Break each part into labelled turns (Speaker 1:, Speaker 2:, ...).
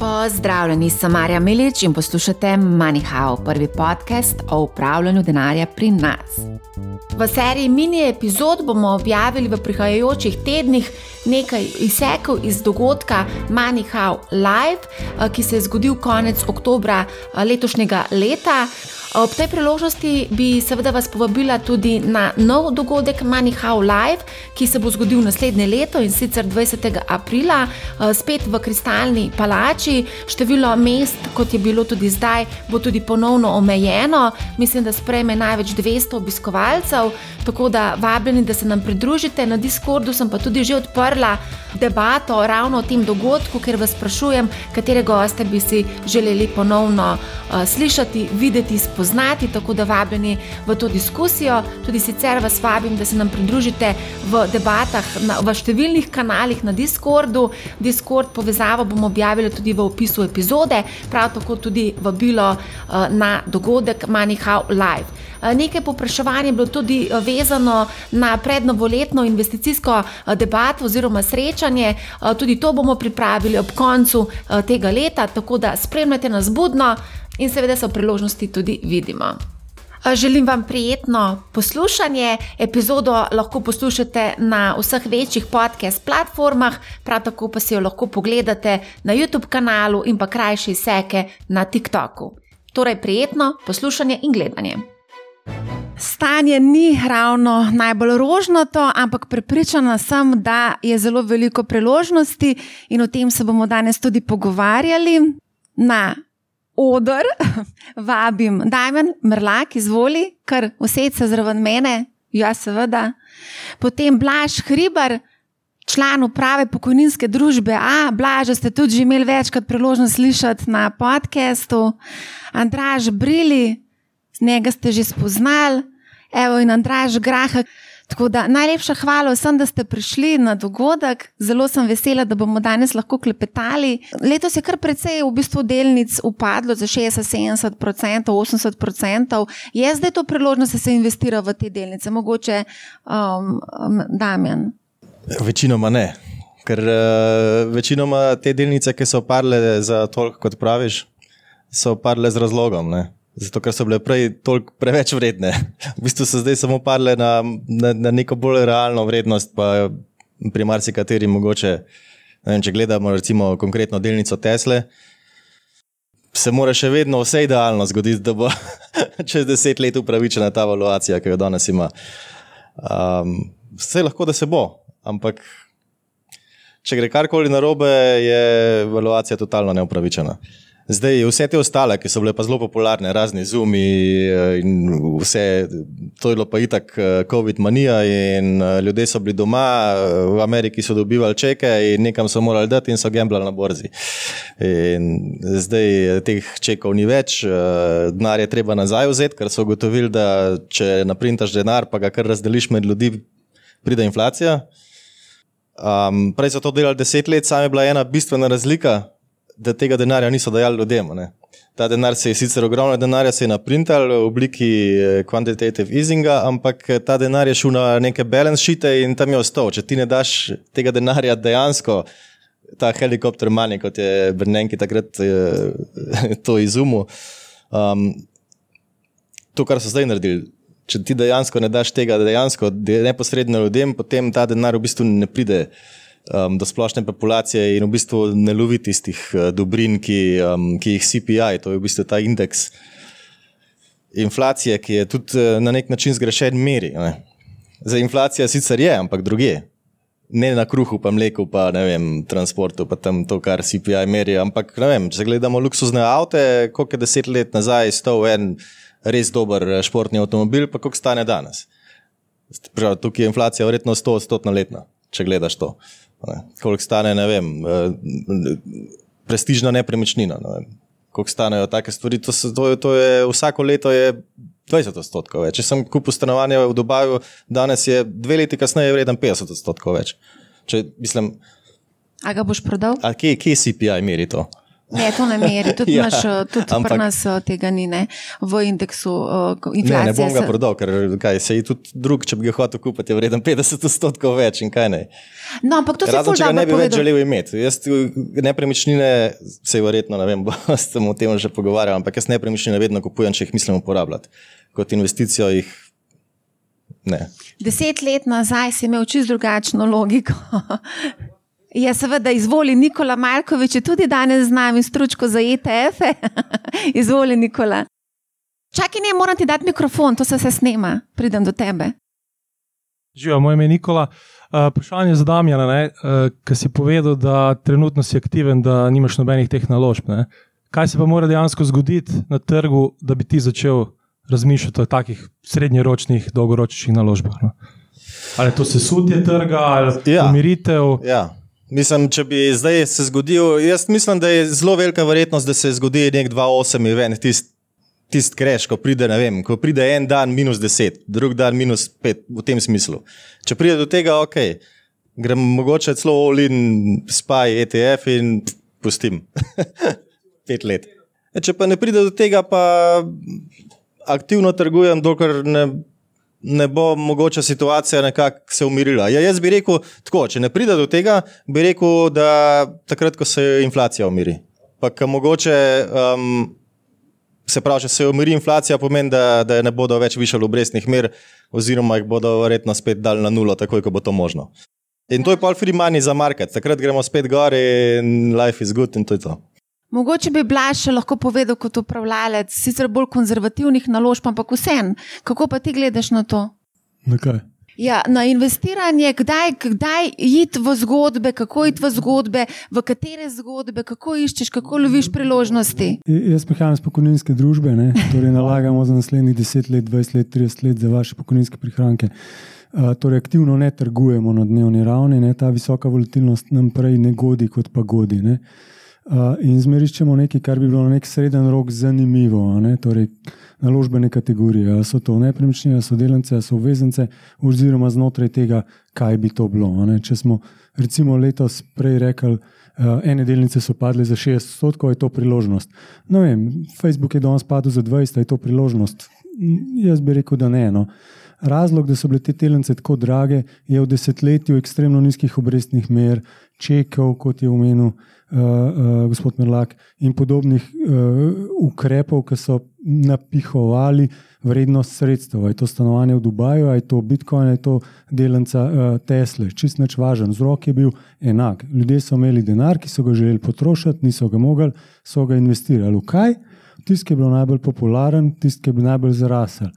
Speaker 1: Pozdravljeni, sem Marja Milič in poslušate MoneyHow, prvi podcast o upravljanju denarja pri nas. V seriji mini epizod bomo objavili v prihajajočih tednih nekaj izsekov iz dogodka MoneyHow Live, eh, ki se je zgodil konec oktobra eh, letošnjega leta. Ob tej priložnosti bi seveda vas povabila tudi na nov dogodek MoneyHow Live, ki se bo zgodil naslednje leto in sicer 20. aprila, eh, spet v Kristalni palači. Število mest, kot je bilo tudi zdaj, bo tudi ponovno omejeno. Mislim, da sprejme največ 200 obiskovalcev, tako da vabljeni, da se nam pridružite. Na Discordu sem pa tudi že odprla debato ravno o tem dogodku, ker vas sprašujem, katere goste bi si želeli ponovno uh, slišati, videti, spoznati spoznati, tako da vabljeni v to diskusijo. Tudi sicer vas vabim, da se nam pridružite v debatah na, v številnih kanalih na Discordu. Discord povezavo bomo objavili tudi v opisu epizode, prav tako tudi vabilo uh, na dogodek MoneyHow Live. Eh, nekaj popraševanja je bilo tudi eh, vezano na prednovoletno investicijsko debato oziroma srečanje. Tudi to bomo pripravili ob koncu tega leta, tako da spremljate nas budno in seveda so priložnosti tudi vidimo. Želim vam prijetno poslušanje. Epizodo lahko poslušate na vseh večjih podcast platformah, prav tako pa si jo lahko pogledate na YouTube kanalu in pa krajše izseke na TikToku. Torej, prijetno poslušanje in gledanje. Stanje ni ravno najbolj rožnato, ampak prepričana sem, da je zelo veliko priložnosti in o tem se bomo danes tudi pogovarjali. Na odr, vabim Dajmen, Mrlak, izvoli, kar vse zraven mene, ja, seveda. Potem Blaž Hribar, član uprave pokojninske družbe A, Blaž, ste tudi že imeli večkrat priložnost slišati na podkastu, Andraž Brili, z njega ste že spoznali, evo in Andraž Grahak. Tako da najlepša hvala vsem, da ste prišli na dogodek. Zelo sem vesela, da bomo danes lahko klepetali. Letos je kar precej v bistvu delnic upadlo za 60-70%, 80%. Je zdaj to priložnost, da se investira v te delnice, mogoče um, um, Damjan?
Speaker 2: Večinoma ne. Ker uh, večinoma te delnice, ki so upadle za toliko, kot praviš, so upadle z razlogom. Ne? Zato, ker so bile prej toliko preveč vredne. V bistvu so zdaj samo padle na, na, na neko bolj realno vrednost, pa pri marsikateri mogoče. Vem, če gledamo recimo konkretno delnico Tesle, se mora še vedno vse idealno zgoditi, da bo čez deset let upravičena ta valuacija, ki jo danes ima. Um, vse lahko, da se bo, ampak če gre karkoli narobe, je valuacija totalno neupravičena. Zdaj, vse te ostale, ki so bile pa zelo popularne, razni zumi eh, in vse, to je bilo pa itak eh, COVID-manija in eh, ljudje so bili doma, v Ameriki so dobivali čeke in nekam so morali dati in so gambljali na borzi. In zdaj teh čekov ni več, denar je treba nazaj vzeti, ker so ugotovili, da če naprintaš denar, pa ga kar razdeliš med ljudi, pride inflacija. Um, prej so to delali deset let, sam je bila ena bistvena razlika da tega denarja niso dajali ljudem. Ne. Ta denar se je sicer ogromno denarja se je naprintal v obliki eh, quantitative easinga, ampak eh, ta denar je šel na neke balance sheete in tam je ostal. Če ti ne daš tega denarja dejansko, ta helikopter manj, kot je Brnenki takrat eh, to izumil, um, to, kar so zdaj naredili. Če ti dejansko ne daš tega, dejansko neposredno ljudem, potem ta denar v bistvu ne pride um, do splošne populacije in v bistvu ne lovi tistih uh, dobrin, ki, um, ki jih CPI, to je v bistvu ta indeks inflacije, ki je tudi uh, na nek način zgrešen meri. Ne. Za inflacijo sicer je, ampak druge. Ne na kruhu, pa mleku, pa ne vem, transportu, pa tam to, kar CPI meri. Ampak, ne vem, če gledamo luksuzne avte, koliko je deset let nazaj stal en res dober uh, športni avtomobil, pa koliko stane danes. Prav, tukaj je inflacija verjetno 100-odstotna letna, če gledaš to. Koliko stane, ne vem, eh, prestižna nepremičnina. Ne koliko stanejo take stvari. To, to, je, to je vsako leto je 20 odstotkov več. Če sem kupil stanovanje v Dubaju, danes je dve leti kasneje vreden 50 odstotkov več. Če, mislim,
Speaker 1: a ga boš prodal?
Speaker 2: A kje, kje CPI meri to?
Speaker 1: Ne, to ne meri, tudi,
Speaker 2: Ja,
Speaker 1: naš, eh, tudi
Speaker 2: ampak-
Speaker 1: pri nas eh, tega ni, ne? v indeksu uh,
Speaker 2: Ne, ne
Speaker 1: inflacije.
Speaker 2: bom ga
Speaker 1: se-
Speaker 2: prodal, ker kaj, se je tudi drug, če bi ga hotel kupiti, je vreden 50 odstotkov več in kaj ne.
Speaker 1: No, ampak to se
Speaker 2: Razen, če ga ne bi več
Speaker 1: povedal.
Speaker 2: želel imeti. Jaz nepremičnine, se je verjetno, ne vem, s tem o tem že pogovarjal, ampak jaz nepremičnine vedno kupujem, če jih mislim uporabljati. Kot investicijo jih ne.
Speaker 1: Deset let nazaj si imel čisto drugačno logiko. Ja, seveda, izvoli Nikola Markovič, je tudi danes z nami stručko za ETF-e. izvoli Nikola. Čakaj, ne, moram ti dati mikrofon, to se vse snema, pridem do tebe.
Speaker 3: Živijo, moje ime je Nikola. Uh, vprašanje za Damjana, uh, ki si povedal, da trenutno si aktiven, da nimaš nobenih teh naložb. Ne? Kaj se pa mora dejansko zgoditi na trgu, da bi ti začel razmišljati o takih srednjeročnih, dolgoročnih naložbah? No? Ali je to sesutje trga, ali
Speaker 2: Ja.
Speaker 3: umiritev?
Speaker 2: Ja. Mislim, če bi zdaj se zgodil, jaz mislim, da je zelo velika verjetnost, da se zgodi nek 2-8 event, tisti tist kreš, ko pride, ne vem, ko pride en dan minus 10, drug dan minus 5, v tem smislu. Če pride do tega, ok, grem mogoče celo all-in, spaj, ETF in pff, pustim. Pet let. E, če pa ne pride do tega, pa aktivno trgujem, dokler ne ne bo mogoče situacija nekako se umirila. Ja, jaz bi rekel tako, če ne pride do tega, bi rekel, da takrat, ko se inflacija umiri. Pa ko mogoče, um, se pravi, če se umiri inflacija, pomeni, da, da ne bodo več višali obrestnih mer, oziroma jih bodo verjetno spet dali na nulo, takoj, ko bo to možno. In to je pa free money za market, takrat gremo spet gor in life is good in to je to.
Speaker 1: Mogoče bi Blaž še lahko povedal kot upravljalec, sicer bolj konzervativnih naložb, ampak vsem. Kako pa ti gledaš na to?
Speaker 3: Na kaj?
Speaker 1: Ja, na investiranje, kdaj, kdaj iti v zgodbe, kako iti v zgodbe, v katere zgodbe, kako iščeš, kako loviš priložnosti.
Speaker 4: J- Jaz prihajam iz pokojninske družbe, ne? torej nalagamo za naslednjih 10 let, 20 let, 30 let za vaše pokojninske prihranke. Uh, torej, aktivno ne trgujemo na dnevni ravni, ne? ta visoka volatilnost nam prej ne godi, kot pa godi. Ne? Uh, in zmeriščemo nekaj, kar bi bilo na nek sreden rok zanimivo. Ne? Torej, naložbene kategorije, a so to nepremičnine, a so delnice, a so obveznice, oziroma znotraj tega, kaj bi to bilo. Če smo recimo letos prej rekli, uh, ene delnice so padle za 60%, je to priložnost. No, vem, Facebook je danes padel za 20%, je to priložnost. Jaz bi rekel, da ne. No. Razlog, da so bile te delnice tako drage, je v desetletju ekstremno nizkih obrestnih mer, čekov, kot je omenil uh, uh, gospod Merlak, in podobnih uh, ukrepov, ki so napihovali vrednost sredstev. Je to stanovanje v Dubaju, je to Bitcoin, je to delnica uh, Tesla. Čist neč važen. Vzrok je bil enak. Ljudje so imeli denar, ki so ga želeli potrošiti, niso ga mogli, so ga investirali. Kaj? Tisti, ki je bil najbolj popularen, tisti, ki je bil najbolj zarasel.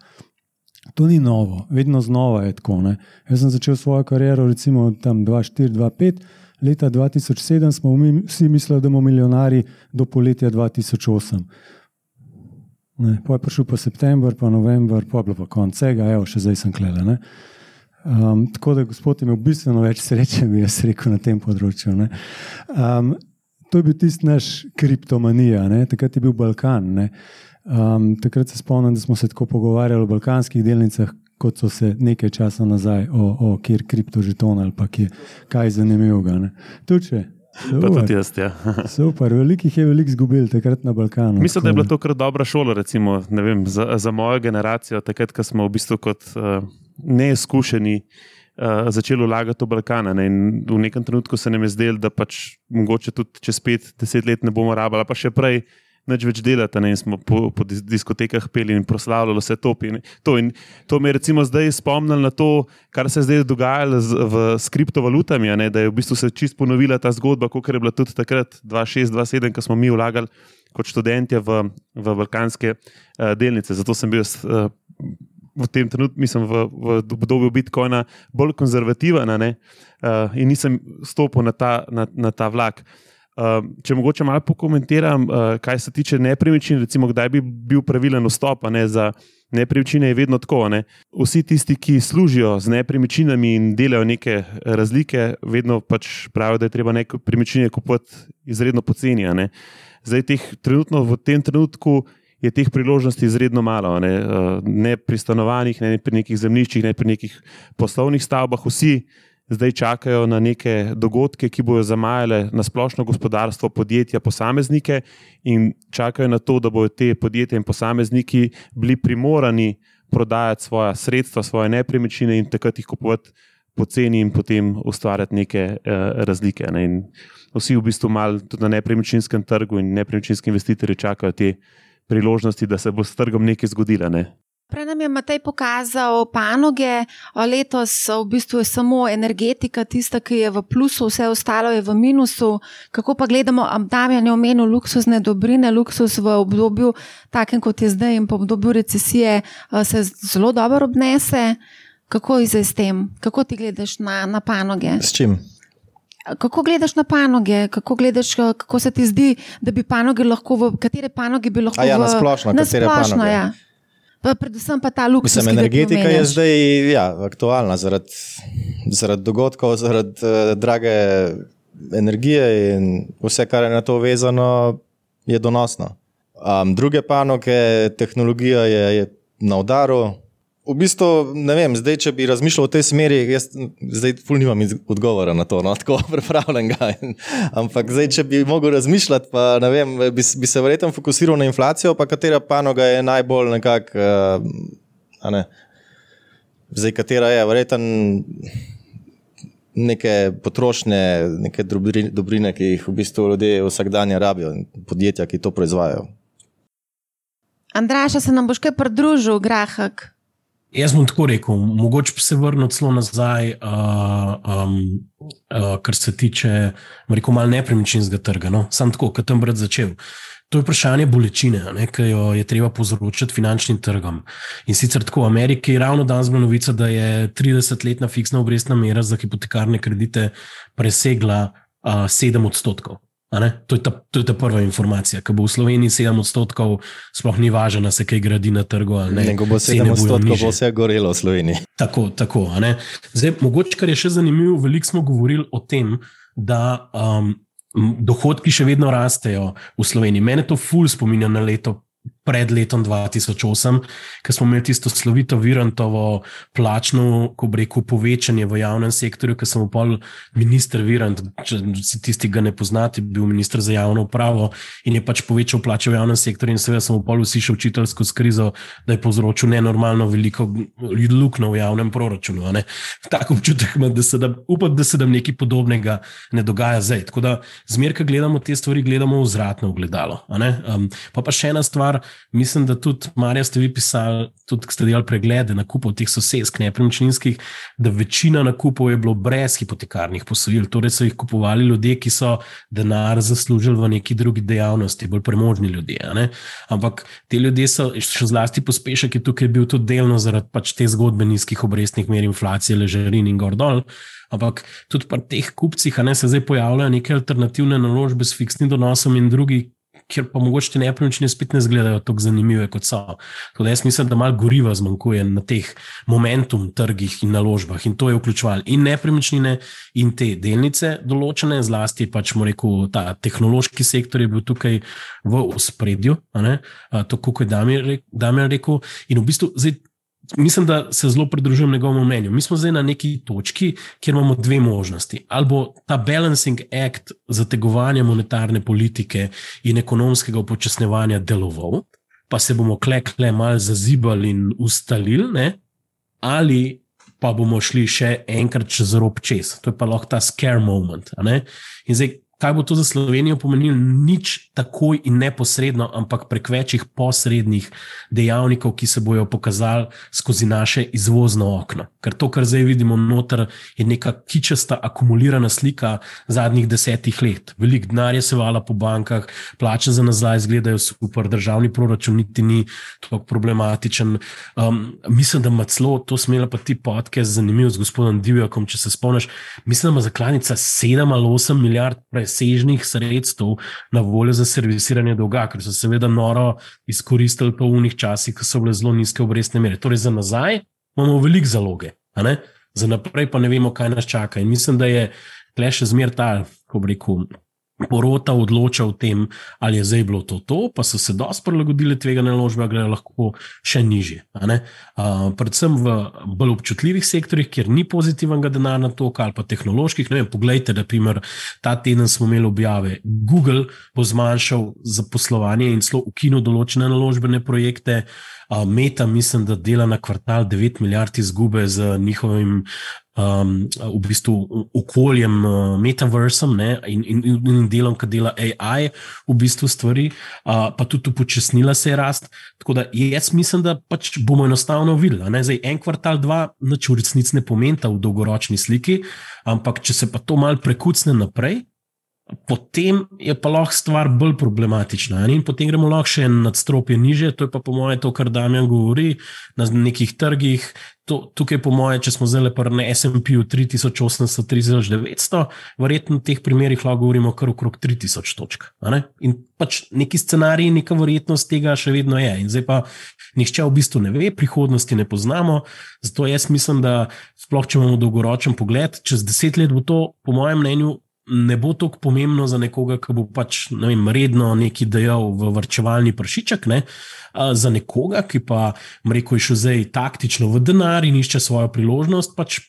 Speaker 4: To ni novo, vedno znova je tako. Ne? Jaz sem začel svojo kariero, recimo tam 2004-2005, leta 2007 smo mi vsi mislili, da bomo milijonari do poletja 2008. Ne, pa je prišel pa september, pa november, pa je bilo pa konec vsega, evo, še zdaj sem klele. Um, tako da gospod je imel bistveno več sreče, bi jaz rekel, na tem področju. ne. Um, to je bil tisti naš kriptomanija, ne? takrat je bil Balkan. Ne? Um, takrat se spomnim, da smo se tako pogovarjali o balkanskih delnicah, kot so se nekaj časa nazaj, o, o kjer kriptožeton ali pa kje, kaj zanimivega. ne. Tuče.
Speaker 5: Pa tudi jaz. Ja.
Speaker 4: Super, velikih je veliko izgubil takrat na Balkanu.
Speaker 5: Mislim, da je bila to kar dobra šola, recimo, vem, za, za mojo generacijo, takrat, ko smo v bistvu kot uh, neizkušeni uh, začeli vlagati v Balkan. Ne, in v nekem trenutku se nam je zdelo, da pač mogoče tudi čez pet, deset let ne bomo rabili, pa še prej. Neč več delati, ne, smo po, po dis- diskotekah peli in proslavljali vse to. In to, in to me je zdaj spomnilo na to, kar se je zdaj dogajalo z, v, s kriptovalutami, da je v bistvu se čist ponovila ta zgodba, kot je bila tudi takrat 2006-2007, ko smo mi vlagali kot študentje v, v balkanske uh, delnice. Zato sem bil jaz, uh, v tem trenutku, mislim, v, v obdobju Bitcoina bolj konzervativen uh, in nisem stopil na ta, na, na ta vlak. Uh, če mogoče malo pokomentiram, uh, kaj se tiče nepremičnin, recimo, kdaj bi bil pravilen vstop ne, za nepremičnine, je vedno tako. Ne. Vsi tisti, ki služijo z nepremičninami in delajo neke razlike, vedno pač pravijo, da je treba nepremičnine kupovati izredno poceni. ne. Zdaj, teh, trenutno, v tem trenutku je teh priložnosti izredno malo, ne, Uh, ne pri stanovanjih, ne pri nekih zemljiščih, ne pri nekih poslovnih stavbah. Vsi zdaj čakajo na neke dogodke, ki bodo zamajale na splošno gospodarstvo, podjetja, posameznike in čakajo na to, da bodo te podjetja in posamezniki bili primorani prodajati svoje sredstva, svoje nepremičnine in takrat jih kupovati poceni in potem ustvarjati neke uh, razlike. Ne. Vsi v bistvu malo tudi na nepremičninskem trgu in nepremičninski investitorji čakajo te priložnosti, da se bo s trgom nekaj zgodilo. Ne.
Speaker 1: Prej nam je Matej pokazal panoge, letos v bistvu je samo energetika tista, ki je v plusu, vse ostalo je v minusu. Kako pa gledamo, Damjan je omenil luksuzne dobrine, luksus v obdobju, takem kot je zdaj in po obdobju recesije, se zelo dobro obnese. Kako je zdaj s tem? Kako ti gledaš na, na panoge?
Speaker 2: S čim?
Speaker 1: Kako gledaš na panoge, kako, gledaš, kako se ti zdi, da bi panoge lahko, v, katere panoge bi lahko
Speaker 2: A ja,
Speaker 1: v,
Speaker 2: na splošno,
Speaker 1: na splošno,
Speaker 2: panoge?
Speaker 1: ja. Pa predvsem pa ta luksuz.
Speaker 2: Mislim, energetika je zdaj ja, aktualna zaradi, zaradi dogodkov, zaradi uh, drage energije in vse, kar je na to vezano, je donosno. Um, druge panoge, tehnologija je, je na udaru. V bistvu, ne vem, zdaj, če bi razmišljal v tej smeri, jaz zdaj ful nimam odgovora na to, no, tako pripravljenega. Ampak zdaj, če bi mogel razmišljati, pa ne vem, bi, bi se verjetno fokusiral na inflacijo, pa katera panoga je najbolj nekako, uh, a ne, zdaj katera je verjetno neke potrošnje, neke dobrine, dobrine, ki jih v bistvu ljudje vsakdanje rabijo, in podjetja, ki to proizvajajo.
Speaker 1: Andraša, se nam boš kaj pridružil, Grahak?
Speaker 6: Jaz bom tako rekel, mogoče se vrnil celo nazaj, uh, um, uh, kar se tiče, rekel, malo nepremičninskega trga. No? Sam tako, kot tam brat začel. To je vprašanje bolečine, ne, ki jo je treba povzročiti finančnim trgom. In sicer tako, v Ameriki je ravno danes bila novica, da je 30-letna fiksna obrestna mera za hipotekarne kredite presegla uh, 7 odstotkov. To je, ta, to je ta prva informacija, ki bo v Sloveniji 7 odstotkov, sploh ni važno, se kaj gradi na trgu. Ne,
Speaker 2: Ne, bo
Speaker 6: Cene
Speaker 2: 7
Speaker 6: bojo
Speaker 2: odstotkov, bo vse gorelo v Sloveniji.
Speaker 6: Tako, tako. Zdaj, mogoče, kar je še zanimivo, veliko smo govorili o tem, da um, dohodki še vedno rastejo v Sloveniji. Mene to ful spominja na leto. Pred letom 2008, ko smo imeli tisto slovito Virantovo plačno, ko bi rekel, povečanje v javnem sektorju, ko sem pol minister Virant, če si tisti ga ne poznate, bil minister za javno upravo in je pač povečal plače v javnem sektorju in seveda smo pol vsi še učiteljsko skrizo, da je povzročil nenormalno veliko luknjo v javnem proračunu. Tako občutek imam, da se da, upam, da se nam nekaj podobnega ne dogaja zdaj. Tako da zmer, ko gledamo te stvari, gledamo v zratno ne. Um, pa pa še ena stvar, mislim, da tudi Marja ste vi pisali, tudi ste delali preglede nakupov teh sosedsk nepremičninskih, da večina nakupov je bilo brez hipotekarnih posojil, torej so jih kupovali ljudje, ki so denar zaslužili v neki drugi dejavnosti, bolj premožni ljudje. ne. Ampak te ljudje so, še zlasti pospešek je tukaj bil tudi delno zaradi pač te zgodbe nizkih obrestnih mer, inflacije, ležarin in gor dol. Ampak tudi pri teh kupcih ne, se zdaj pojavljajo neke alternativne naložbe s fiksnim donosom in drugi, kjer pa mogoče te nepremičnine spet ne izgledajo tako zanimive, kot so. Da jaz mislim, da malo goriva zmanjkuje na teh momentum trgih in naložbah in to je vključovalo in nepremičnine in te delnice določene, zlasti pač, mo rekel, ta tehnološki sektor je bil tukaj v ospredju, tako kot je Damir rekel. In v bistvu zdaj. Mislim, da se zelo pridružujem njegovemu mnenju. Mi smo zdaj na neki točki, kjer imamo dve možnosti. Ali bo ta balancing act zategovanja monetarne politike in ekonomskega upočasnevanja deloval, pa se bomo klekle malo zazibali in ustalili, ne? ali pa bomo šli še enkrat čez rob čez. To je pa lahko ta scare moment. In zdaj, kaj bo to za Slovenijo pomenilo? Nič takoj in neposredno, ampak prek večjih posrednih dejavnikov, ki se bodo pokazali skozi naše izvozno okno. Ker to, kar zdaj vidimo noter, je neka kičasta, akumulirana slika zadnjih desetih let. Veliko denarja se vala po bankah, plače za nazaj izgledajo super, državni proračun niti ni tako problematičen. Um, mislim, da ima celo to smela pa ti podcast zanimiv z gospodom Divjakom, če se spomniš. Mislim, da ima zakladnica 7 ali 8 milijard presežnih sredstev na voljo za servisiranje dolga, ker so seveda noro izkoristili pa v unih časih, ko so bile zelo nizke obrestne mere. Torej, za nazaj imamo veliko zaloge, za naprej pa ne vemo, kaj nas čaka. In mislim, da je tle še zmer ta, ko bi rekel, porota odloča o tem, ali je zdaj bilo to, to pa so se dosti prilagodili tvega naložbe, grejo lahko še nižje. Uh, predvsem v bolj občutljivih sektorjih, kjer ni pozitivnega denarja toka ali pa tehnoloških. Vem, poglejte, da primer, ta teden smo imeli objave. Google bo zmanjšal zaposlovanje in celo ukinil določene naložbene projekte. Meta, mislim, da dela na kvartal 9 milijard izgube z njihovim um, v bistvu okoljem, uh, metaversom ne, in, in, in delom, ki dela AI, v bistvu stvari, uh, pa tudi upočasnila se je rast. Tako da jaz mislim, da pač bomo enostavno videli. Zdaj, en kvartal, dva, noč v resnici ne pomeni v dolgoročni sliki, ampak če se pa to mal prekucne naprej. Potem je pa lahko stvar bolj problematična. In potem gremo lahko še en nadstropje niže, to je pa po mojem to, kar Damien govori na nekih trgih, to, tukaj, po mojem, če smo lepo na SP-u 3800, 3900, verjetno v teh primerih lahko govorimo kar okrog 3000 točk. In pač neki scenarij, neka verjetnost tega še vedno je. In zdaj pa nihče v bistvu ne ve, prihodnosti ne poznamo. Zato jaz mislim, da sploh če imamo dolgoročen pogled, čez deset let bo to, po mojem mnenju, ne bo tako pomembno za nekoga, ki bo pač ne vem, redno nekaj dejal v vrčevalni pršiček. Ne? Za nekoga, ki pa, rekel je, še zdaj taktično v denar in išče svojo priložnost, pač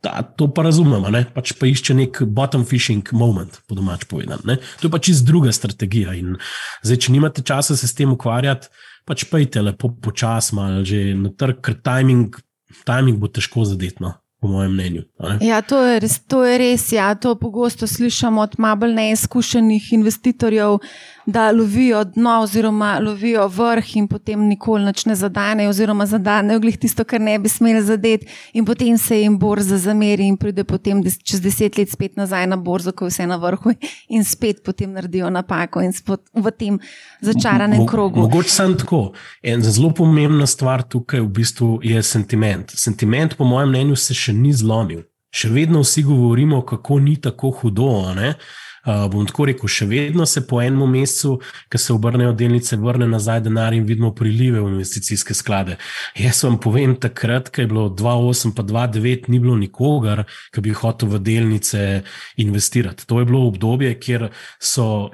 Speaker 6: ta, to pa razumemo, pač pa išče nek bottom fishing moment, po domač povedano. To je pač iz druga strategija. In zdaj, če nimate časa se s tem ukvarjati, pač pejte lepo počasno, že na trg, ker timing, timing bo težko zadetno po mojem mnenju.
Speaker 1: Ja, to je res. To, je res ja. to pogosto slišimo od malo neizkušenih investitorjev, da lovijo dno, oziroma lovijo vrh, in potem nikoli ne zadanejo, oziroma zadanejo glih tisto, kar ne bi smeli zadeti, in potem se jim borza zameri in pride potem čez deset let spet nazaj na borzo, ko je vse na vrhu, in spet potem naredijo napako in v tem začaranem krogu.
Speaker 6: Mogoče sem tako. En zelo pomembna stvar tukaj v bistvu je sentiment. Sentiment, po mojem mnenju, se še ni zlomil. Še vedno vsi govorimo, kako ni tako hudo. Ne? Uh, bom tako rekel, še vedno se po enem mesecu, ki se obrnejo delnice, vrne nazaj denar in vidimo prilive v investicijske sklade. Jaz vam povem, takrat, ko je bilo 2,8 pa 2,9, ni bilo nikogar, ki bi hotel v delnice investirati. To je bilo obdobje, kjer so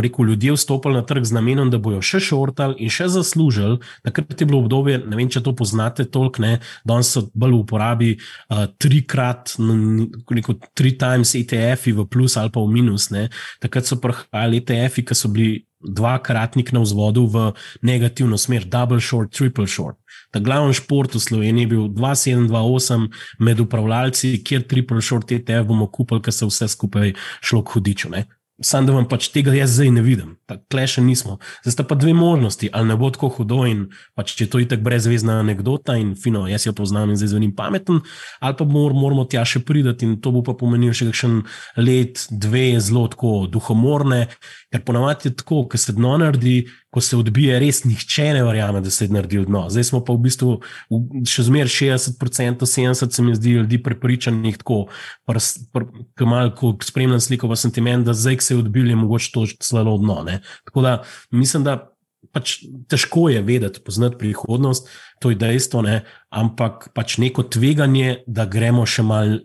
Speaker 6: rekel, ljudje vstopili na trg z namenom, da bojo še šortali in še zaslužili. Takrat je bilo obdobje, ne vem, če to poznate, toliko ne, danes so bolj v uporabi uh, trikrat, neko tri times ETF-i v plus ali pa v minus ne. Takrat so prihajali ETF-ji, ki so bili dvakratnik na vzvodu v negativno smer, double short, triple short. Ta glavni šport v Sloveniji je bil 2728 med upravljalci, kjer triple short ETF bomo kupili, ker se vse skupaj šlo k hudiču. Ne. Sam da vam pač tega jaz zdaj ne vidim, tako še nismo. Zdaj sta pa dve možnosti, ali ne bo tako hudo in pač, če to je tako brezvezna anekdota in fino, jaz jo poznam in zdaj zvenim pameten, ali pa mor, moramo tja še pridati in to bo pa pomenilo še kakšen let, dve zelo tako duhomorne, ker ponavadi je tako, ker se dno naredi, ko se odbije, res nihče ne verjame, da se je naredil dno. Zdaj smo pa v bistvu še zmeraj 60%, 70% se mi zdi ljudi prepričanih, tako, ki malo spremljam sliko, pa sentiment, da zdaj, se je odbil, je mogoče to celo dno. Ne? Tako da mislim, da. Pač težko je vedeti, poznati prihodnost, to je dejstvo, ne? ampak pač neko tveganje, da gremo še malo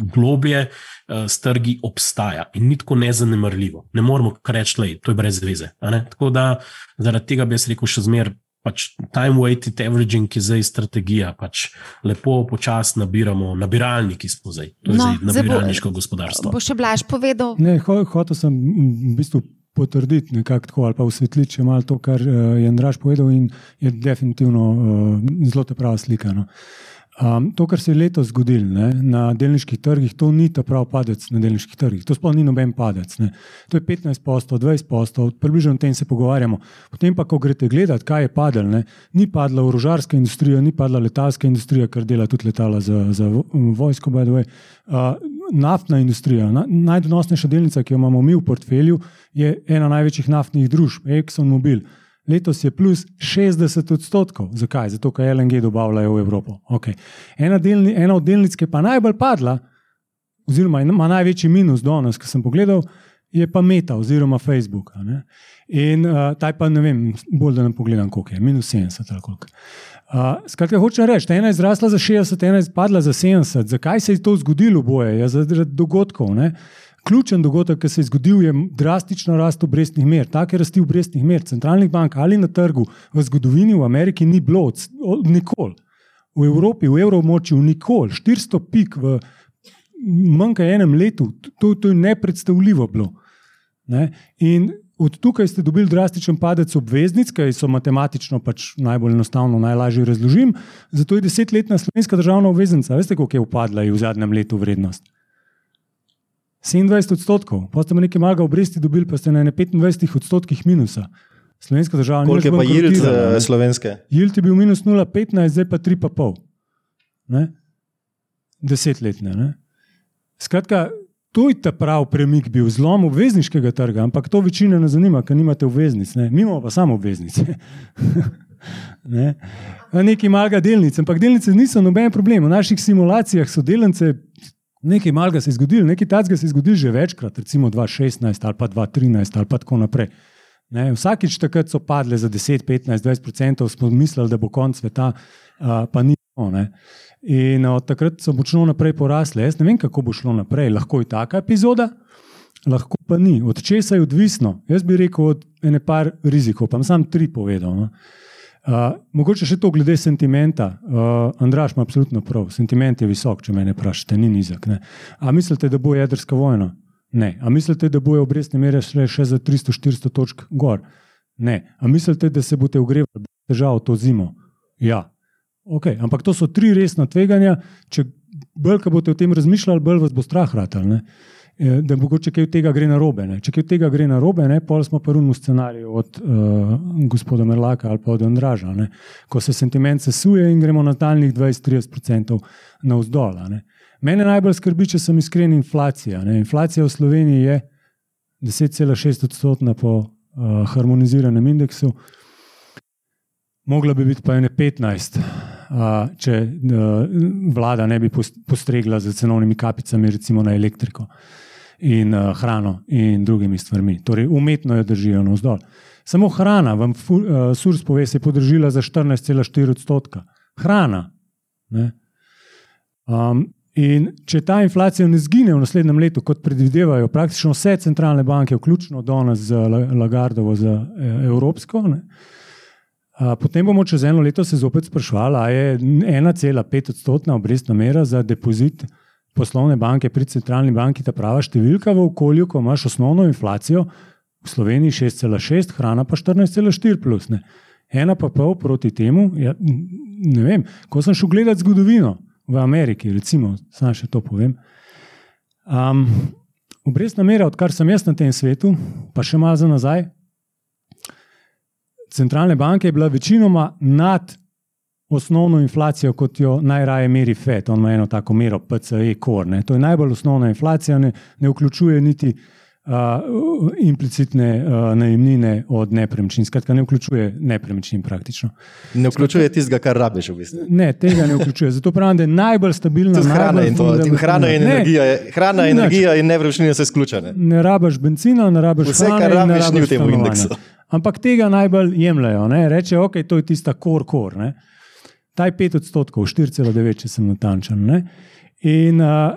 Speaker 6: globje, uh, s trgi obstaja in ni tako nezanemrljivo. Ne moramo reči, da je to brez veze. Tako da zaradi tega bi jaz rekel še zmeraj. Pač time-weighted averaging je zdaj strategija, pač lepo počasi nabiramo, nabiralniki smo zdaj, to je no, zdaj nabiralniško bo, gospodarstvo.
Speaker 1: Bo še blaž povedal?
Speaker 4: Ne, ho, hotel sem v bistvu potrditi nekako tako ali pa usvetliti še malo to, kar uh, je Andraš povedal in je definitivno uh, zelo te prava slika. No. Uh, Um, to, kar se je letos zgodilo ne, na delniških trgih, to ni ta pravi padec na delniških trgih. To sploh ni noben padec. Ne. To je 15 postov, 20 postov, približno o tem se pogovarjamo. Potem pa, ko greste gledati, kaj je padlo, ni padla orožarska industrija, ni padla letalska industrija, kar dela tudi letala za, za vojsko. Uh, naftna industrija, na, najdonosnejša delnica, ki jo imamo mi v portfelju, je ena največjih naftnih družb, ExxonMobil letos je plus 60 odstotkov. Zakaj? Zato, ker LNG dobavljajo v Evropo. Okay. Ena, delni, ena od delnic, ki je pa najbolj padla, oziroma ima največji minus danes, ki sem pogledal, je pa Meta oziroma Facebook. In uh, taj pa ne vem, bolj da ne pogledam, koliko je, minus 70 ali koliko. Uh, skratka, hočem reči, ena je zrasla za 60, ena je padla za 70. Zakaj se je to zgodilo, boje? Ja, zaradi dogodkov. Ne? Ključen dogodek, ki se je zgodil, je drastična rast obrestnih mer. Take rasti obrestnih mer centralnih bank ali na trgu v zgodovini v Ameriki ni bilo od, od nikoli. V Evropi, v evroobmočju, nikoli. 400 pik v manj kot enem letu, to, to je nepredstavljivo bilo. Ne? In od tukaj ste dobili drastičen padec obveznic, ki so matematično pač najbolj enostavno, najlažje razložim. Zato je desetletna slovenska državna obveznica, veste, koliko je upadla v zadnjem letu vrednost? 27 odstotkov, pa ste nekaj malega obresti dobili, pa ste na 25 odstotkih minusa. Slovenska država
Speaker 2: Koliko je pa
Speaker 4: ne.
Speaker 2: eh, slovenske?
Speaker 4: Yield je bil minus 0,15, zdaj pa 3,5. Ne? Desetletne. Ne? Skratka, to je ta pravi premik bil, zlom obvezniškega trga, ampak to večino ne zanima, ker nimate obveznic. Ne? Mi imamo pa samo obveznice. ne? Nekaj malega delnic, ampak delnice niso noben problem. V naših simulacijah so delnice. Nekaj malega se je zgodilo, nekaj takega se je zgodilo že večkrat, recimo 2016 ali pa 2013 ali pa tako naprej. Ne, vsakič takrat so padle za 10, 15, 20 odstotkov, smo mislili, da bo konc sveta, a, pa ni bilo. ne. In od takrat so močno naprej porasle. Jaz ne vem, kako bo šlo naprej. Lahko je taka epizoda, lahko pa ni. Od česa je odvisno? Jaz bi rekel od ene par rizikov, pa sem tri povedal. No. Uh, mogoče še to glede sentimenta. Uh, Andraš ima absolutno prav. Sentiment je visok, če me vprašate, ni nizek. Ne. A mislite, da bo jedrska vojna? Ne. A mislite, da bojo obrestne mere šle še za 300-400 točk gor? Ne. A mislite, da se boste ogrevali težav to zimo? Ja. Okay. Ampak to so tri resna tveganja. Če bolj, ko boste o tem razmišljali, bolj vas bo strah ratal. Ne? Eh, Da mogoče kaj od tega gre na robe. Ne? Če kaj od tega gre na robe, ne, pol smo pa runimo scenarij od uh, gospoda Merlaka ali pa od Andraža, ne? ko se sentiment sesuje in gremo na daljnih 20-30% navzdol. a ne. Mene najbolj skrbi, če sem iskren, inflacija. Ne? Inflacija v Sloveniji je 10,6 odstotna po uh, harmoniziranem indeksu, mogla bi biti pa ene 15, uh, če uh, vlada ne bi pos- postregla z cenovnimi kapicami, recimo na elektriko in uh, hrano in drugimi stvarmi. Torej, umetno jo držijo navzdol. Samo hrana, vam fu- uh, SURS pove, se je podržila za 14,4 odstotka. Hrana. Ne? Um, in če ta inflacija ne zgine v naslednjem letu, kot predvidevajo praktično vse centralne banke, vključno danes z La- Lagardovo, z eh, Evropsko, ne, a, potem bomo čez eno leto se zopet sprašvali, ali je 1,5 odstotna obrestna mera za depozit poslovne banke pri centralni banki ta prava številka v okolju, ko imaš osnovno inflacijo v Sloveniji 6,6, hrana pa 14,4 plus. Ne. Ena pa pol proti temu, ja, ne vem, ko sem šel gledati zgodovino v Ameriki, recimo, samo še to povem. Um, obrestna mera, odkar sem jaz na tem svetu, pa še malo za nazaj, centralne banke je bila večinoma nad osnovno inflacijo, kot jo najraje meri FED. On ima eno tako mero, PCE, core. Ne. To je najbolj osnovna inflacija, ne, ne vključuje niti uh, implicitne uh, najemnine od nepremičnin. Skratka, ne vključuje nepremičnin praktično.
Speaker 2: Ne vključuje tistega, kar rabiš v bistvu.
Speaker 4: Ne, tega ne vključuje. Zato pravim, da je najbolj stabilna.
Speaker 2: Tudi hrana
Speaker 4: najbolj
Speaker 2: in, to,
Speaker 4: fundamentalna-
Speaker 2: hrana in
Speaker 4: Ne,
Speaker 2: energija, je- hrana,
Speaker 4: nič.
Speaker 2: energija in nevrščine so izključene.
Speaker 4: Ne rabiš benzina, ne rabiš
Speaker 2: Vse,
Speaker 4: hrane
Speaker 2: kar rabiš, ni v tem indeksu.
Speaker 4: Ampak tega najbolj jemljajo. Ne? Reče, ok, to je tista kor, kor. Ne? Ta je 5 odstotkov, 4,9, če sem natančen. Ne? In uh,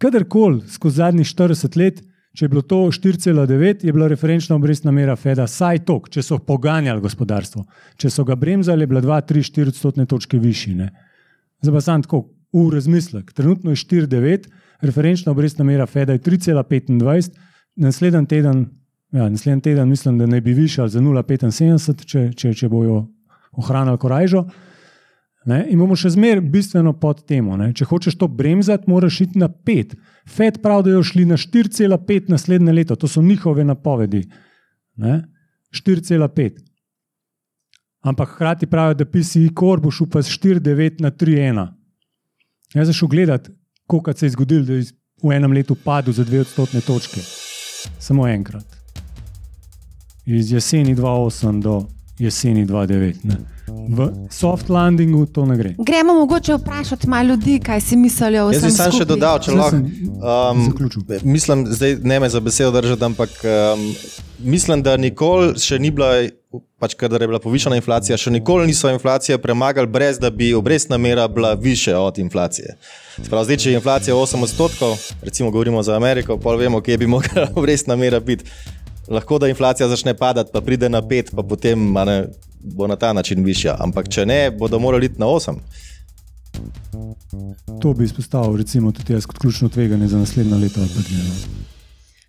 Speaker 4: kadarkoli skozi zadnjih 40 let, če je bilo to 4,9, je bila referenčna obrestna mera Feda saj tok, če so poganjali gospodarstvo. Če so ga bremzali, je bila 2, 3, 4 odstotne točke višji. Ne? Zdaj pa sam tako, v razmislek. Trenutno je 4,9, referenčna obrestna mera Feda je 3,25, naslednji teden, ja, naslednji teden mislim, da naj bi višali za 0,75, če, če, če bojo ohranili korajžo. Ne? In bomo še zmeraj bistveno pod temo. Ne? Če hočeš to bremzati, moraš iti na 5. Fed pravi, da jo šli na 4,5 naslednje leto, to so njihove napovedi. Ne? 4,5. Ampak hkrati pravijo, da PCI Core bo šel pa z 4,9 na 3,1. Jaz sem šel gledati, koliko se je zgodilo, da je v enem letu padel za 2 odstotne točke. Samo enkrat. Iz jeseni 2,8 do jeseni 2,9. ne. V soft landingu to ne gre.
Speaker 1: Gremo mogoče vprašati malo ljudi, kaj si mislijo o
Speaker 2: Jaz bi sam še dodal, če lahko. Um,
Speaker 4: zaključil.
Speaker 2: mislim, zdaj ne me za besedo držati, ampak um, mislim, da nikoli še ni bila pač kadar je bila povišena inflacija, še nikoli niso inflacije premagali, brez da bi obrestna mera bila više od inflacije. Sprav, zdaj, če je inflacija 8 odstotkov, recimo govorimo za Ameriko, pa vemo, kje bi mogla obrestna mera biti. Lahko da inflacija začne padati, pa pride na 5, pa potem ne, bo na ta način višja. Ampak če ne, bodo morali iti na 8.
Speaker 4: To bi izpostavil, recimo, tudi jaz kot ključno tveganje za naslednja leta.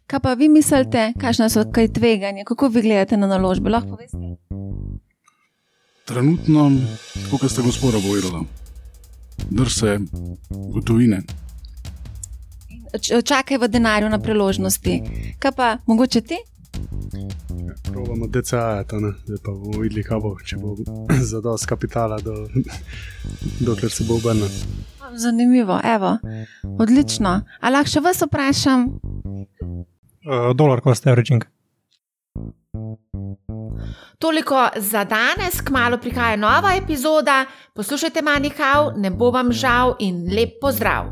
Speaker 1: Kaj pa vi mislite, kakšne so kaj tveganja, kako vi gledate na naložbe? Lahko poveste?
Speaker 7: Trenutno, kot ste gospoda povedala, drse gotovine.
Speaker 1: Čakaj v denarju na priložnosti. Kaj pa mogoče ti?
Speaker 8: Probamo DCA-jati, zdaj pa bomo videli, kaj bo, če bo zadost kapitala, do, dokler se bo obrnil.
Speaker 1: Zanimivo, evo. Odlično. A lahko še vas vprašam?
Speaker 3: Uh, dolar cost averaging.
Speaker 1: Toliko za danes, kmalo prihaja nova epizoda. Poslušajte Manihau, ne bo vam žal in lep pozdrav.